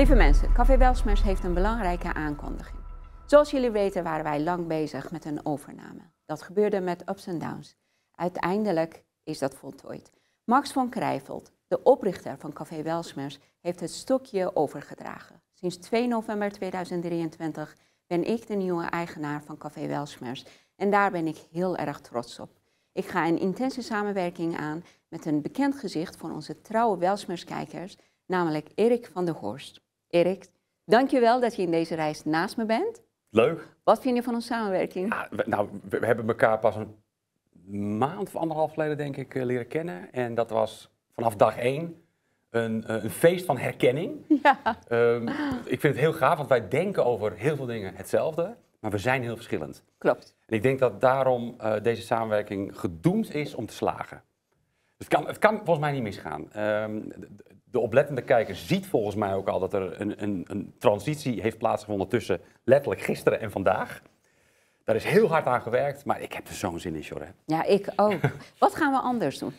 Lieve mensen, Café Welsmers heeft een belangrijke aankondiging. Zoals jullie weten waren wij lang bezig met een overname. Dat gebeurde met ups en downs. Uiteindelijk is dat voltooid. Max van Krijveld, de oprichter van Café Welsmers, heeft het stokje overgedragen. Sinds 2 november 2023 ben ik de nieuwe eigenaar van Café Welsmers en daar ben ik heel erg trots op. Ik ga een intense samenwerking aan met een bekend gezicht van onze trouwe Welsmerskijkers, namelijk Erik van der Horst. Erik, dankjewel dat je in deze reis naast me bent. Leuk. Wat vind je van onze samenwerking? Ja, we, nou, we, we hebben elkaar pas een maand of anderhalf geleden, denk ik, eh, leren kennen. En dat was vanaf dag één een, eh, een feest van herkenning. Ja. Ehm, ik vind het heel gaaf, want wij denken over heel veel dingen hetzelfde, maar we zijn heel verschillend. Klopt. En ik denk dat daarom eh, deze samenwerking gedoemd is om te slagen. Het kan, het kan volgens mij niet misgaan. Ehm, de, de oplettende kijker ziet volgens mij ook al dat er een, een, een transitie heeft plaatsgevonden tussen letterlijk gisteren en vandaag. Daar is heel hard aan gewerkt, maar ik heb er zo'n zin in, Jorre. Ja, ik ook. Wat gaan we anders doen?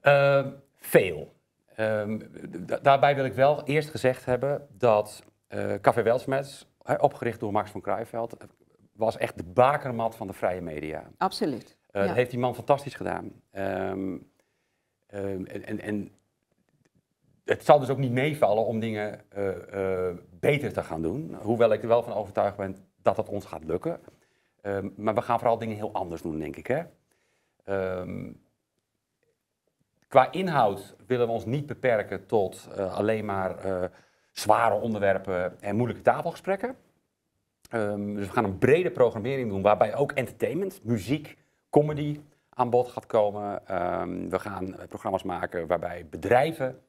Ehm, veel. Ehm, da- daarbij wil ik wel eerst gezegd hebben dat eh Café Welsmets, opgericht door Max van Kruijveld, was echt de bakermat van de vrije media. Absoluut. Eh, Ja. Dat heeft die man fantastisch gedaan. Ehm, en, en, en het zal dus ook niet meevallen om dingen eh, eh, beter te gaan doen. Hoewel ik er wel van overtuigd ben dat het ons gaat lukken. Ehm, maar we gaan vooral dingen heel anders doen, denk ik. Hè? Ehm, qua inhoud willen we ons niet beperken tot eh, alleen maar zware onderwerpen en moeilijke tafelgesprekken. Ehm, dus we gaan een brede programmering doen waarbij ook entertainment, muziek, comedy aan bod gaat komen. We gaan programma's maken waarbij bedrijven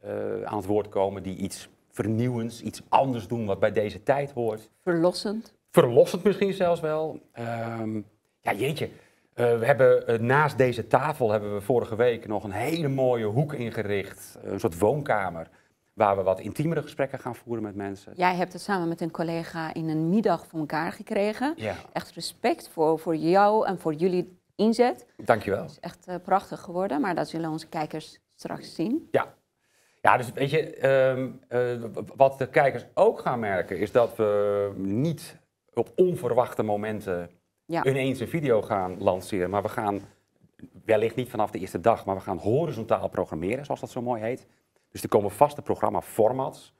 eh, aan het woord komen die iets vernieuwends, iets anders doen wat bij deze tijd hoort. Verlossend. Verlossend misschien zelfs wel. Ehm, ja, jeetje. Eh, we hebben eh, naast deze tafel hebben we vorige week nog een hele mooie hoek ingericht. Een soort woonkamer. Waar we wat intiemere gesprekken gaan voeren met mensen. Jij hebt het samen met een collega in een middag voor elkaar gekregen. Ja, Echt respect voor, voor jou en voor jullie inzet. dankjewel. Het is echt prachtig geworden, maar dat zullen onze kijkers straks zien. Ja. Ja, dus weet je, ehm, eh, wat de kijkers ook gaan merken is dat we niet op onverwachte momenten Ja. ineens een video gaan lanceren. Maar we gaan, wellicht niet vanaf de eerste dag, maar we gaan horizontaal programmeren, zoals dat zo mooi heet. Dus er komen vaste programma-formats.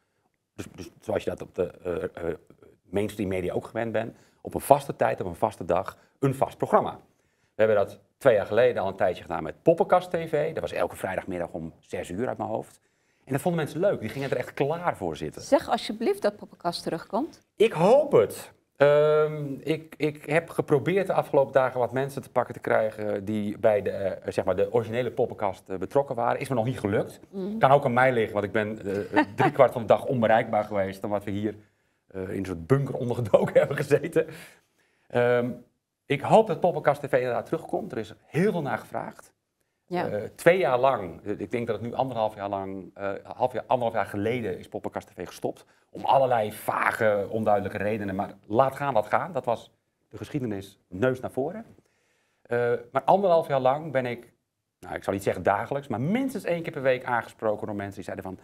Dus, dus zoals je dat op de eh, mainstream media ook gewend bent. Op een vaste tijd, op een vaste dag, een vast programma. We hebben dat twee jaar geleden al een tijdje gedaan met Poppenkast TV. Dat was elke vrijdagmiddag om 6 uur uit mijn hoofd. En dat vonden mensen leuk. Die gingen er echt klaar voor zitten. Zeg alsjeblieft dat Poppenkast terugkomt. Ik hoop het. Ehm, ik, ik heb geprobeerd de afgelopen dagen wat mensen te pakken te krijgen die bij de, eh, zeg maar de originele poppenkast eh, betrokken waren. Is me nog niet gelukt. Kan ook aan mij liggen, want ik ben eh, drie kwart van de dag onbereikbaar geweest. Dan wat we hier in een soort bunker ondergedoken hebben gezeten. Ehm, ik hoop dat Poppenkast TV inderdaad terugkomt. Er is heel veel naar gevraagd. Ja. Eh, twee jaar lang, eh, ik denk dat het nu anderhalf jaar lang, eh, half jaar, anderhalf jaar geleden is Poppenkast TV gestopt. Om allerlei vage, onduidelijke redenen. Maar laat gaan wat gaan. Dat was de geschiedenis neus naar voren. Maar anderhalf jaar lang ben ik, nou ik zal niet zeggen dagelijks, maar minstens één keer per week aangesproken door mensen die zeiden van,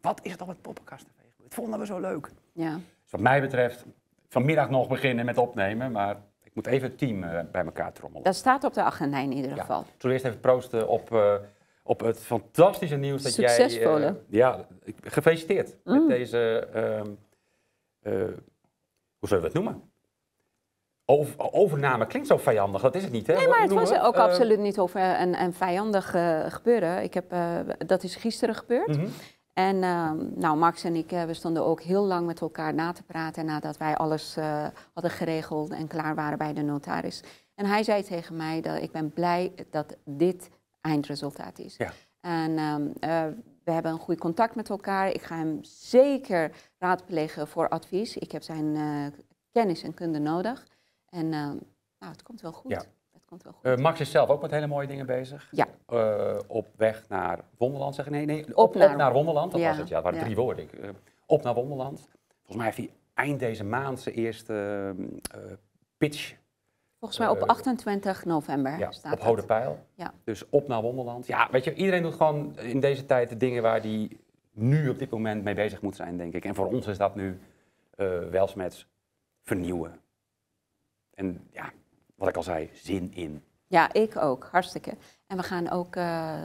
wat is het al met Poppenkast TV? Het vonden we zo leuk. ja. Dus wat mij betreft, vanmiddag nog beginnen met opnemen, maar moet even het team eh, bij elkaar trommelen. Dat staat op de agenda in ieder Ja. geval. Ik zal eerst even proosten op, eh, op het fantastische nieuws dat jij... Succesvolle. eh, ja, gefeliciteerd Mm. met deze... ehm, eh, hoe zullen we het noemen? Over- overname klinkt zo vijandig, dat is het niet, hè? Nee, maar het was ook absoluut niet over een, een vijandig gebeuren. Ik heb, dat is gisteren gebeurd. mhm. En ehm, nou, Max en ik, eh, we stonden ook heel lang met elkaar na te praten nadat wij alles eh, hadden geregeld en klaar waren bij de notaris. En hij zei tegen mij dat ik ben blij dat dit eindresultaat is. Ja. En ehm, eh, we hebben een goed contact met elkaar. Ik ga hem zeker raadplegen voor advies. Ik heb zijn kennis en kunde nodig. En ehm, nou, het komt wel goed. Ja. Het komt wel goed. Eh, Max is zelf ook met hele mooie dingen bezig. Ja. Eh, op weg naar Wonderland, zeg ik. Nee, nee, op, op naar- naar, Wonderland, dat Ja, was het. Ja, het waren ja. drie woorden. Eh, op naar Wonderland. Volgens mij heeft hij eind deze maand zijn eerste eh, pitch Volgens mij op eh, 28 november Ja, staat op dat. Pijl. Ja. Dus op naar Wonderland. Ja, weet je, iedereen doet gewoon in deze tijd de dingen waar die nu op dit moment mee bezig moet zijn, denk ik. En voor ons is dat nu uh, Welsmets vernieuwen. En ja, wat ik al zei, zin in. Ja, ik ook. Hartstikke. En we gaan ook uh,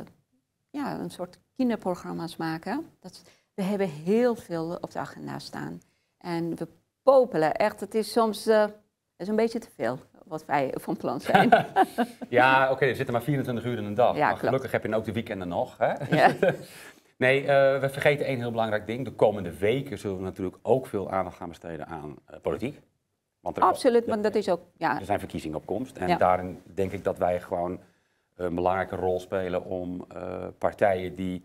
ja, een soort kinderprogramma's maken. Dat, we hebben heel veel op de agenda staan. En we popelen echt. Het is soms uh, is een beetje te veel wat wij van plan zijn. ja, oké, er zitten maar 24 uur in een dag. Ja, maar gelukkig heb je ook de weekenden nog. Hè? Ja. nee, uh, we vergeten één heel belangrijk ding. De komende weken zullen we natuurlijk ook veel aandacht gaan besteden aan uh, politiek. Want er, Absoluut, want dat is ook... Ja. Er zijn verkiezingen op komst. En daarin denk ik dat wij gewoon een belangrijke rol spelen om uh, partijen die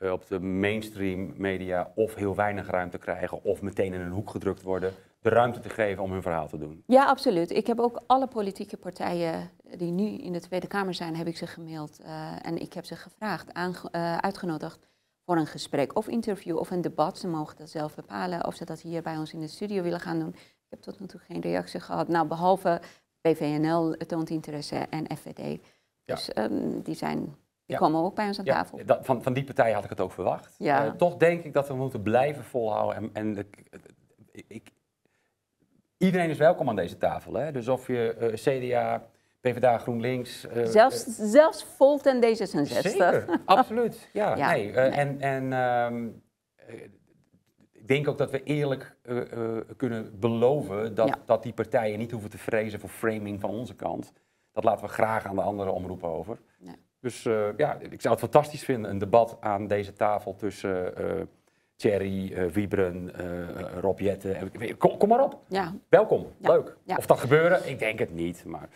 op de mainstream media of heel weinig ruimte krijgen of meteen in een hoek gedrukt worden, de ruimte te geven om hun verhaal te doen. Ja, absoluut. Ik heb ook alle politieke partijen die nu in de Tweede Kamer zijn, heb ik ze gemaild. Uh, en ik heb ze gevraagd, uitgenodigd voor een gesprek of interview of een debat. Ze mogen dat zelf bepalen of ze dat hier bij ons in de studio willen gaan doen. Ik heb tot nu toe geen reactie gehad. Nou, behalve PVNL toont interesse en FVD. Dus um, die zijn die komen ook bij ons aan ja, tafel. Dat, van, van die partij had ik het ook verwacht. Ja. Uh, toch denk ik dat we moeten blijven volhouden. En, en de, ik, iedereen is welkom aan deze tafel. Hè? Dus of je uh, CDA, PvdA, GroenLinks... Uh, zelfs, zelfs Volt en D66. Zeker, absoluut. Ja, nee. nee. En, en ik denk ook dat we eerlijk kunnen beloven dat, ja. dat die partijen niet hoeven te vrezen voor framing van onze kant. Dat laten we graag aan de andere omroepen over. Nee. Dus ja, ik zou het fantastisch vinden, een debat aan deze tafel tussen Thierry, uh, Wiebren, uh, Rob Jetten. Kom, kom, maar op. Ja. Welkom. Leuk. Of dat gebeuren? Ik denk het niet. Maar...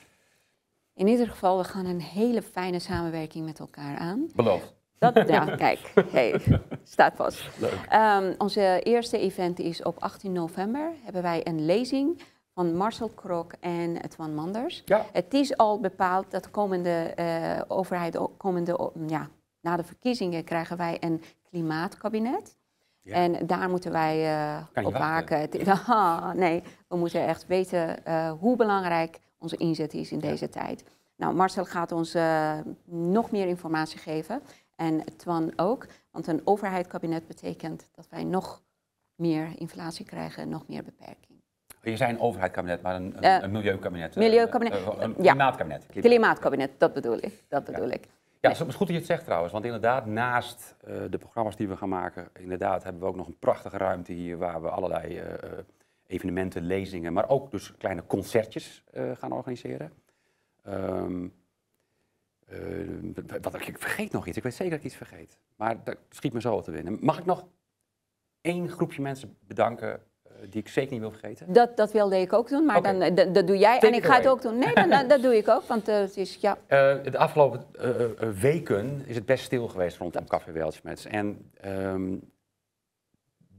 In ieder geval, we gaan een hele fijne samenwerking met elkaar aan. Beloofd. Dat, ja, kijk, hey, staat vast. Um, onze eerste event is op 18 november. Hebben wij een lezing van Marcel Krok en Twan Manders. Ja. Het is al bepaald dat de komende uh, overheid, komende, ja, na de verkiezingen krijgen wij een klimaatkabinet. En daar moeten wij uh, op waken. nee, we moeten echt weten uh, hoe belangrijk onze inzet is in deze tijd. Nou, Marcel gaat ons nog meer informatie geven. En Twan ook. Want een overheidskabinet betekent dat wij nog meer inflatie krijgen, nog meer beperking. Je zei een overheidskabinet, maar een, een, een milieukabinet. Milieukabinet. een klimaatkabinet. Klimaatkabinet, dat bedoel ik. Dat bedoel ik. Ja, het is goed dat je het zegt trouwens, want inderdaad, naast uh, de programma's die we gaan maken, inderdaad hebben we ook nog een prachtige ruimte hier waar we allerlei uh, evenementen, lezingen, maar ook dus kleine concertjes uh, gaan organiseren. Um, wat, ik vergeet nog iets, ik weet zeker dat ik iets vergeet, maar dat schiet me zo te winnen. Mag ik nog één groepje mensen bedanken eh, die ik zeker niet wil vergeten? Dat, dat wilde ik ook doen, maar dan, dat, dat, doe jij. en ik ga het ook doen. Nee, dan, dat doe ik ook, want uh, het is, ja. Uh, de afgelopen weken is het best stil geweest rondom Café Weltschmets. En um,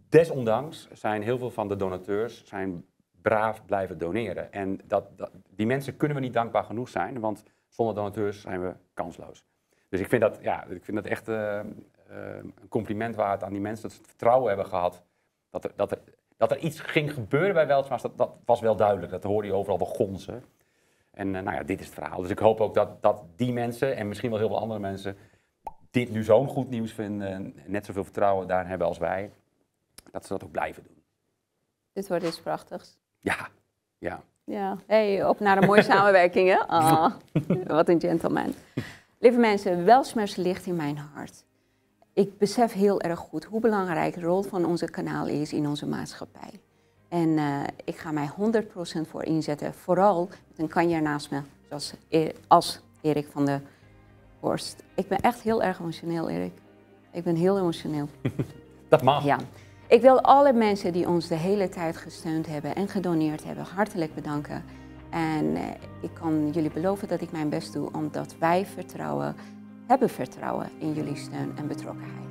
desondanks zijn heel veel van de donateurs zijn braaf blijven doneren. En dat, dat, die mensen kunnen we niet dankbaar genoeg zijn, want zonder donateurs zijn we kansloos. Dus ik vind dat, ja, ik vind dat echt een compliment waard aan die mensen dat ze het vertrouwen hebben gehad dat er, dat er dat er iets ging gebeuren bij Weltsmaas, dat, dat was wel duidelijk. Dat hoorde je overal de gonzen. En uh, nou ja, dit is het verhaal. Dus ik hoop ook dat, dat die mensen, en misschien wel heel veel andere mensen, dit nu zo'n goed nieuws vinden en net zoveel vertrouwen daarin hebben als wij, dat ze dat ook blijven doen. Dit wordt iets prachtigs. Ja, ja. Ja, hey, op naar een mooie samenwerking, hè? Oh, wat een gentleman. Lieve mensen, Welsmers ligt in mijn hart ik besef heel erg goed hoe belangrijk de rol van onze kanaal is in onze maatschappij. En uh, ik ga mij 100% voor inzetten, vooral met een kanjer naast me, zoals e als Erik van der Horst. Ik ben echt heel erg emotioneel, Erik. Ik ben heel emotioneel. Dat mag. Ja. Ik wil alle mensen die ons de hele tijd gesteund hebben en gedoneerd hebben, hartelijk bedanken. En uh, ik kan jullie beloven dat ik mijn best doe, omdat wij vertrouwen hebben vertrouwen in jullie steun en betrokkenheid.